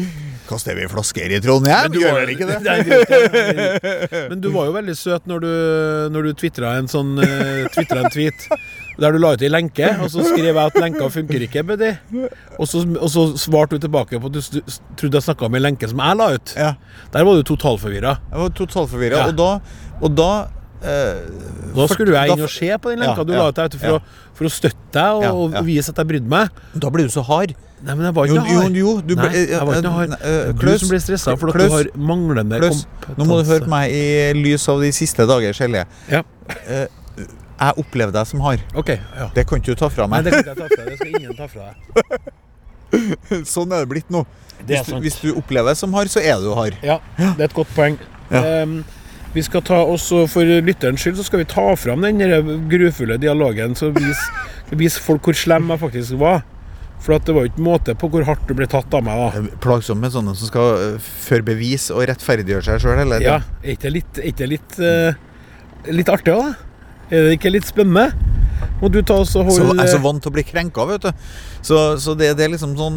Kaster vi flasker i Trondheim? du Gjør vel ikke det? [LAUGHS] Nei. Men du var jo veldig søt når du, når du tvitra en sånn uh, en tweet der du la ut ei lenke, og så skrev jeg at lenka funker ikke, buddy. Og så, og så svarte du tilbake på at du trodde jeg snakka om ei lenke som jeg la ut. Ja. Der var du totalforvirra. Jeg var totalforvirra. Ja. Og da, og da eh, Da skulle jeg inn og se på den lenka Ja, du la ut der for, å, for å støtte deg og, og vise at jeg brydde meg. Da blir du så hard. Nei, men jeg var Jo, ikke jo, hard. jo, du ble- Nei, jeg var ikke hard. eh, eh, Du som blir stressa for at Klaus, du har manglende Klaus, kompetanse. Nå må du høre på meg i lys av de siste dagers hellige. Ja. Eh, jeg opplever deg som hard. OK. Ja. Det kan ikke du ta fra Nei, meg. det kan ikke jeg ta fra deg. Det skal ingen ta fra deg. [LAUGHS] sånn er det blitt nå. Det er Hvis du, hvis du opplever deg som hard, så er du hard. Ja, det er et godt poeng. Ja. Um, vi skal ta også For lytterens skyld så skal vi ta fram den grufulle dialogen, så vise, [LAUGHS] vis folk hvor slem jeg faktisk var. For at det var jo ikke måte på hvor hardt du ble tatt av meg. da er Plagsomt med sånne som skal eh, føre bevis og rettferdiggjøre seg sjøl Ja. Er ikke det litt, er litt, eh, litt artig òg, da? Er det ikke litt spennende? Må du ta oss og Så, jeg er så vant til å bli krenka, vet du. Så, så det, det er liksom sånn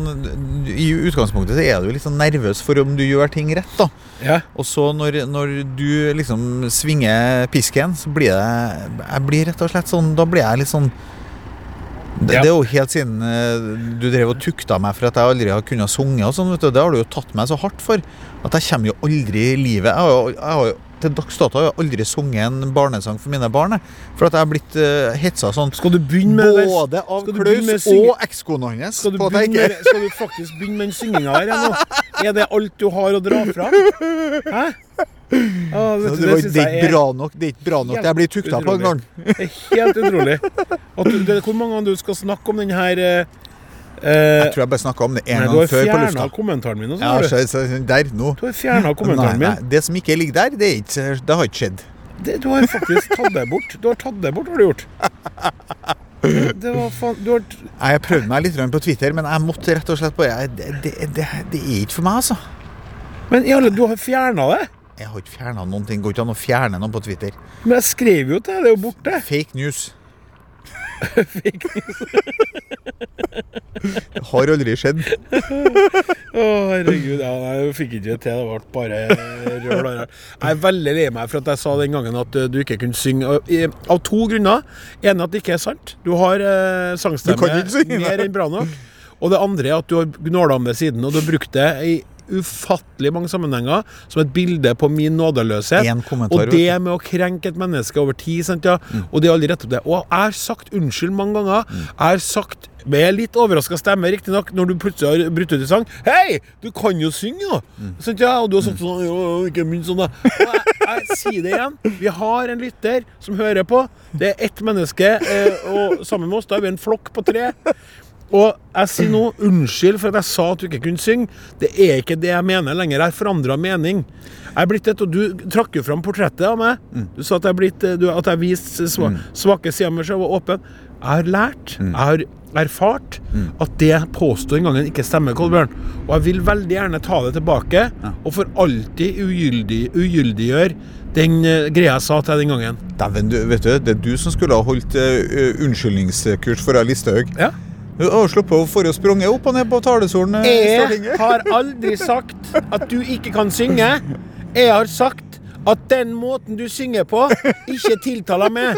I utgangspunktet så er du litt sånn nervøs for om du gjør ting rett, da. Ja, Og så når, når du liksom svinger pisken, så blir det Jeg blir rett og slett sånn Da blir jeg litt sånn det, Ja. det er jo helt siden eh, du drev og tukta meg for at jeg aldri har kunnet sunge og sånn, vet du. Det har du jo tatt meg så hardt for. At jeg kommer jo aldri i livet Jeg har jo, jeg har jo til dags dato har jeg aldri sunget en barnesang for mine barn. For at jeg har blitt uh, hetsa sånn Skal du begynne med både av Klaus og ekskona hans. Skal skal du faktisk begynne med den synginga her nå? Er det alt du har å dra fra? Hæ? Ah, du, det, var, synes det, er ikke bra nok, det er ikke bra nok jeg blir tukta på en gang. Det er helt utrolig. Du, det, hvor mange ganger du skal snakke om den her eh, Jeg tror jeg bare snakka om det en Nei, gang før på lufta. kommentaren min. også, Ja, så, så, der, nå. du har fjerna kommentaren Nei, min. nei, det som ikke ligger der, det, ikke, det har ikke skjedd. Det, du har faktisk tatt det bort. Du har tatt det bort, har du gjort. Det, var faen Du har Jeg prøvde meg litt på Twitter, men jeg måtte rett og slett bare Det, det, det, det er ikke for meg, altså. Men i alle, du har fjerna det? Jeg har ikke fjerna noen ting. Går ikke an å fjerne noe på Twitter. Men jeg skrev jo til deg, det er jo borte. Fake news. Fake news. Det har aldri skjedd. Å, herregud. Ja, nei, jeg fikk ikke det til. Det ble bare røl. Jeg er veldig lei meg for at jeg sa den gangen at uh, du ikke kunne synge. Av to grunner. En at det ikke er sant. Du har eh, sangstemme Du synge, mer enn bra nok. Og det andre er at du har gnåla om det siden, og du har brukt det i ufattelig mange sammenhenger som et bilde på min nådeløshet. Og det med å krenke et menneske over tid, sant, ja. og det er aldri rett opp det. Og jeg har sagt unnskyld mange ganger. Jeg har sagt med litt overraska stemme, riktignok, når du plutselig har brutt ut i sang. Hei, du kan jo synge, jo! Sant, ja? Og du har sagt sånn Jo, ikke min sånn, da. Og jeg, jeg sier det igjen. Vi har en lytter som hører på. Det er ett menneske, eh, og sammen med oss da er vi en flokk på tre. Og jeg sier nå unnskyld for at jeg sa at du ikke kunne synge. Det er ikke det jeg mener lenger. Jeg har forandra mening. Jeg er blitt et, og Du trakk jo fram portrettet av meg. Du sa at jeg, blitt, du, at jeg viste sva, svake sider ved meg og var åpen. Jeg har lært, jeg har erfart, at det påsto en gangen ikke stemmer, Kolbjørn. Og jeg vil veldig gjerne ta det tilbake, og for alltid ugyldig, ugyldiggjøre den eh, greia jeg sa til deg den gangen. Dæven, vet du, det er du som skulle ha holdt eh, unnskyldningskurs for Listhaug. Ja. Du har sluppet å få sprunget opp og ned på talerstolen. eh, Jeg [LAUGHS] har aldri sagt at du ikke kan synge. Jeg har sagt at den måten du synger på, ikke tiltaler meg.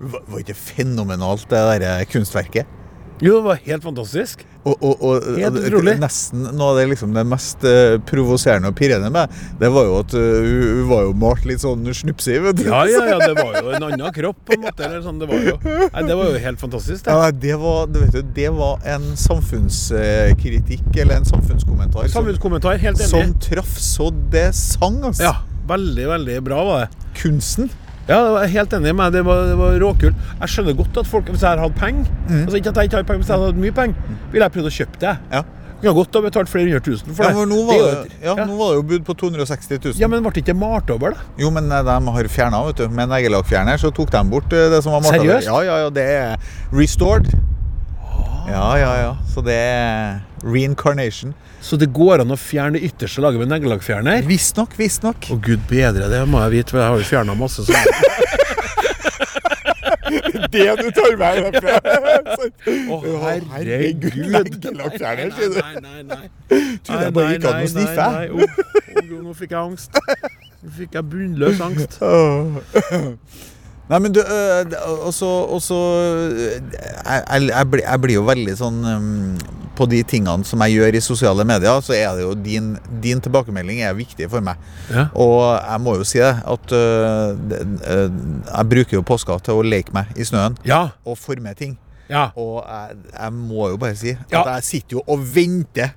Var var ikke fenomenalt, det der eh, kunstverket? Jo, det var helt fantastisk. Og, og, og Helt utrolig. nesten noe av det, liksom, det mest uh, provoserende og pirrende med det var jo at eh, hun, var jo malt litt sånn snupsig. Ja, ja, ja, det var jo [LAUGHS] en annen kropp, på en måte. Eller sånn, det, var jo, nei, det var jo helt fantastisk, det. Ja, det, var, du, det var en samfunnskritikk, eller en samfunnskommentar, som, Samfunnskommentar, helt enig. som traff så det sang. Altså. Ja, veldig, veldig bra var det. Kunsten. Ja, jeg er helt enig med deg. Det var, det var råkult. Jeg skjønner godt at folk, hvis jeg hadde hatt penger altså Ikke at jeg ikke har penger, hvis jeg hadde hatt mye penger, ville jeg prøvd å kjøpe det. Ja. Kunne godt ha betalt flere hundre tusen for Ja, det. for nå var det, ja, ja. nå var det jo bud på 260 000. ja, men ble det ikke malt over, da? Jo, men eh, de har fjerna, vet du. Med neglelakkfjerner så tok de bort eh, det som var malt over. Seriøst? Ja, ja, ja. Det er restored. Ja, ja, ja. Så det er reincarnation. Så det går an å fjerne det ytterste laget med neglelakkfjerner? Visstnok, visstnok. Å gud bedre, det må jeg vite, for jeg har jo fjerna masse sånn. [LAUGHS] Det du tar med herfra. Å, herregud! Neglelakkfjerner, sier du. Nei, nei, nei. Trodde jeg bare gikk an å sniffe. Nå fikk jeg angst. Nå fikk jeg bunnløs angst. Nei, men du, og så jeg, jeg, jeg, blir, jo veldig sånn På de tingene som jeg gjør i sosiale medier, så er det jo din, din tilbakemelding er viktig for meg. Ja. Og jeg må jo si det, at uh, det, uh, jeg bruker jo påska til å leke meg i snøen Ja. og forme ting. Ja. Og jeg, jeg må jo bare si at jeg sitter jo og venter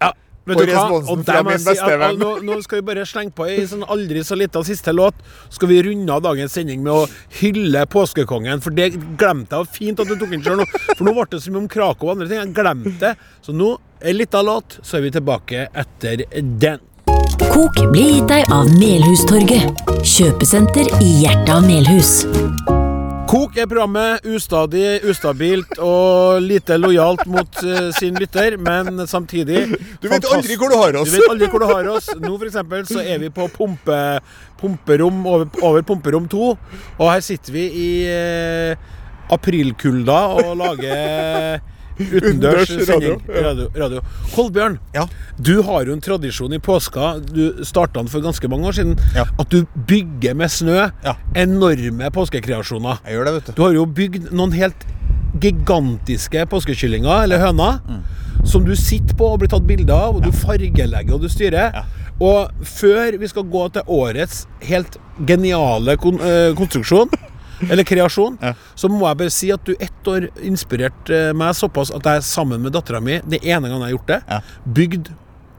ja. Vet du hva? responsen Og fra der må min jeg si beste at- Nå, nå skal vi bare slenge på ei sånn aldri så lita siste låt. Skal vi runde av dagens sending med å hylle påskekongen? For det glemte jeg. Fint at du tok den sjøl nå. For nå ble det så mye om Krakow og andre ting. Jeg glemte det. Så nå, ei lita låt, så er vi tilbake etter den. Kok blir gitt deg av Melhustorget. Kjøpesenter i hjertet av Melhus. Kok er programmet ustadig, ustabilt og lite lojalt mot uh, sin lytter, men samtidig Du vet aldri hvor du har oss. Du vet aldri hvor du har oss. Nå for eksempel så er vi på pumpe, pumperom over, over pumperom 2, og her sitter vi i uh, aprilkulda og lager utendørs sending. radio, Radio. Kolbjørn, Ja. du har jo en tradisjon i påska. Du starta den for ganske mange år siden. Ja. At du bygger med snø Ja. enorme påskekreasjoner. Jeg gjør det, vet du. Du har jo bygd noen helt gigantiske påskekyllinger, eller høner, som du sitter på og blir tatt bilde av, og du fargelegger og du styrer. Og før vi skal gå til årets helt geniale kon eh, konstruksjon, eller kreasjon, Ja. så må jeg bare si at du ett år inspirerte meg såpass at jeg sammen med dattera mi, det ene gangen jeg har gjort det, Ja. bygd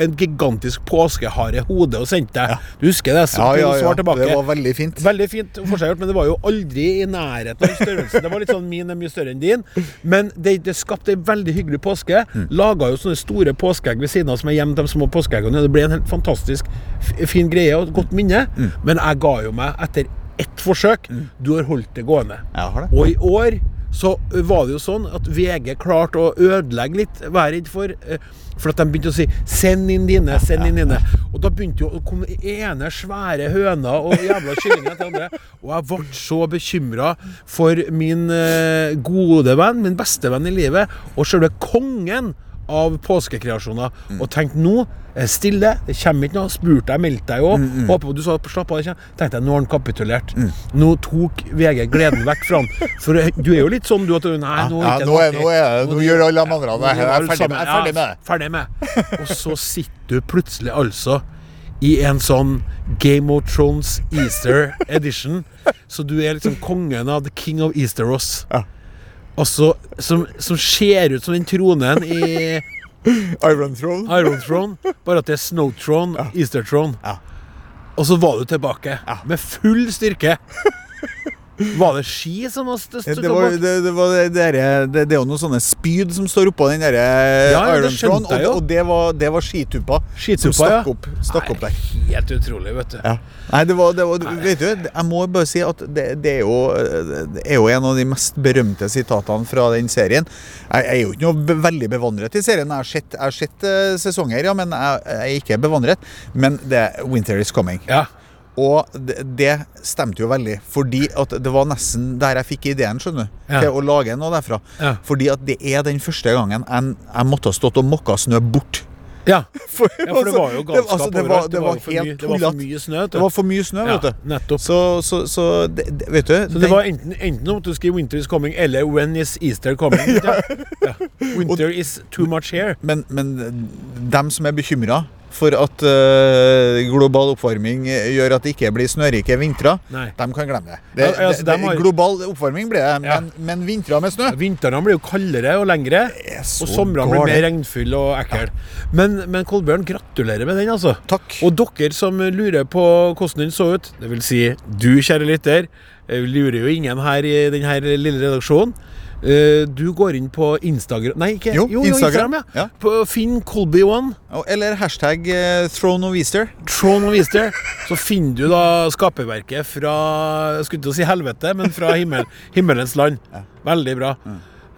en gigantisk påskehare-hode og sendte deg. Du husker det? Så Ja, ja, ja. tilbake. Det var veldig fint. Veldig fint forseggjort, men det var jo aldri i nærheten av størrelsen. Det var litt sånn min er mye større enn din. Men det, det skapte ei veldig hyggelig påske. Mm. Laga jo sånne store påskeegg ved siden av som er gjemt de små påskeeggene. Det ble en helt fantastisk fin greie og et godt minne. Mm. Men jeg ga jo meg etter ett forsøk. Du har holdt det gående. Jeg har det. Og i år så var det jo sånn at VG klarte å ødelegge litt, vær redd for. eh, For at de begynte å si 'send inn dine', 'send inn dine'. Og da begynte jo å komme ene svære høna og jævla kyllinger til andre. Og jeg ble så bekymra for min eh, gode venn, min beste venn i livet, og selve kongen av påskekreasjoner Mm. og tenkte nå er det stille, det kommer ikke noe. Spurte jeg, meldte jeg òg. Mm, mm. du sa slapp av. Tenkte jeg, nå har han kapitulert. Mm. Nå tok VG gleden vekk fra han. For du er jo litt sånn du at Nei, nå Ja, ikke nå er- nå er nå gjør alle de andre det. Jeg er ferdig med- jeg er ferdig med Ja, ferdig med. Og så sitter du plutselig altså i en sånn Game of Thrones Easter [LAUGHS] edition. Så du er liksom kongen av The King of Easter Ross. Ja. Og så, som, som ser ut som den tronen i Iron Throne. Iron Throne, bare at det er Snow Throne, Easter Throne. Ja. Og så var du tilbake med full styrke. Var det ski som var st- Det, var, det, det, var det, derre- det, det er jo noen sånne spyd som står oppå den der ja, det Iron skjønte Throne, og, og det var, det var skituppa som stakk ja. opp, stakk opp der. Nei, Helt utrolig, vet du. Ja. Nei, det var, det var Vet du, jeg må bare si at det, det, er jo, det er jo en av de mest berømte sitatene fra den serien. Jeg, jeg er jo ikke noe veldig bevandret i serien. Jeg har sett, jeg har sett eh, sesonger, ja, men jeg, jeg er ikke bevandret. Men det er Winter is coming. Ja. Og det, det stemte jo veldig, fordi at det var nesten der jeg fikk ideen, skjønner du, Ja. til å lage noe derfra. Ja. Fordi at det er den første gangen jeg, jeg måtte ha stått og mokka snø bort. Ja. [LAUGHS] For, ja, for det var jo [LAUGHS] galskap altså, det var, det var, det, helt mye, det var for mye snø. Det var for mye snø, ja, vet du. nettopp. Så, så, så det, vet du Så det var enten, enten måtte du skrive 'Winter is coming' eller 'When is Easter coming'? ja. [LAUGHS] Ja. Winter is too much here. men, men dem som er bekymra for at uh, global oppvarming gjør at det ikke blir snørike vintre, de kan glemme det. det, Ja, altså, det, de har- Global oppvarming blir det, Ja. men, men vintre med snø Vintrene blir jo kaldere og lengre, og somrene blir mer regnfulle og ekle. Men, men Kolbjørn, gratulerer med den, altså. Takk. Og dere som lurer på hvordan den så ut, det vil si du, kjære lytter, eh, lurer jo ingen her i denne lille redaksjonen. Eh, Du går inn på Instagram Nei, ikke Jo, Instagram, ja. ja. På Finn Colby One. Eller hashtag eh, Throne of Easter. Throne of Easter, så finner du da skaperverket fra Jeg skulle ikke si helvete, men fra himmel, [LAUGHS] himmelens land. Veldig bra.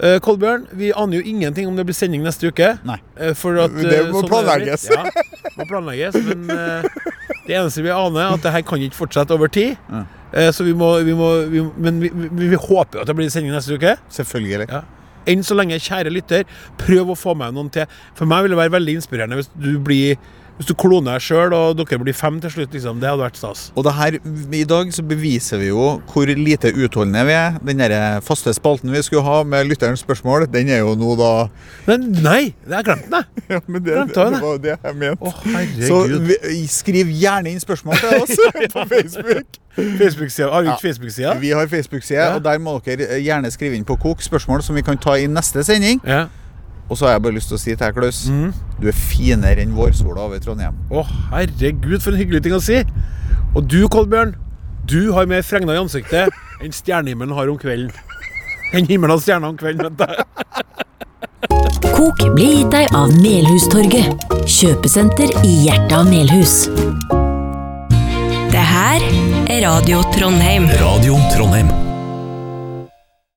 Eh, Kolbjørn, vi aner jo ingenting om det blir sending neste uke. Nei. Eh, for at, Det må sånn planlegges. det. Ja, må planlegges. Men uh, det eneste vi aner, er at det her kan ikke fortsette over tid. Eh, så vi må, vi må, vi, Men vi, vi, håper jo at det blir sending neste uke. Selvfølgelig. Ja. Enn så lenge, kjære lytter, prøv å få med noen til. For meg vil det være veldig inspirerende hvis du blir Hvis du kloner deg sjøl, og dere blir fem til slutt. Liksom. Det hadde vært stas. Og det her, I dag så beviser vi jo hvor lite utholdende vi er. Den der faste spalten vi skulle ha med lytterens spørsmål, den er jo nå da Men nei! Det jeg glemt, den. [LAUGHS] Ja, men det, Glemte jeg det? var det jeg mente. Å, Så vi, skriv gjerne inn spørsmål til oss [LAUGHS] på Facebook. Facebook-sida. Har vi ikke Facebook-sida? Vi har Facebook-side, Ja. og der må dere gjerne skrive inn på kok spørsmål som vi kan ta i neste sending. Ja. Og så har jeg bare lyst til å si til deg, Klaus, mm. du er finere enn vårsola over Trondheim. Å, herregud, for en hyggelig ting å si. Og du, Kolbjørn, du har mer fregner i ansiktet [LAUGHS] enn stjernehimmelen har om kvelden. Enn himmelen og stjernene om kvelden, vet du. Kok blir gitt deg av Melhustorget, kjøpesenter i hjertet av Melhus. Det her er Radio Trondheim. Radio Trondheim.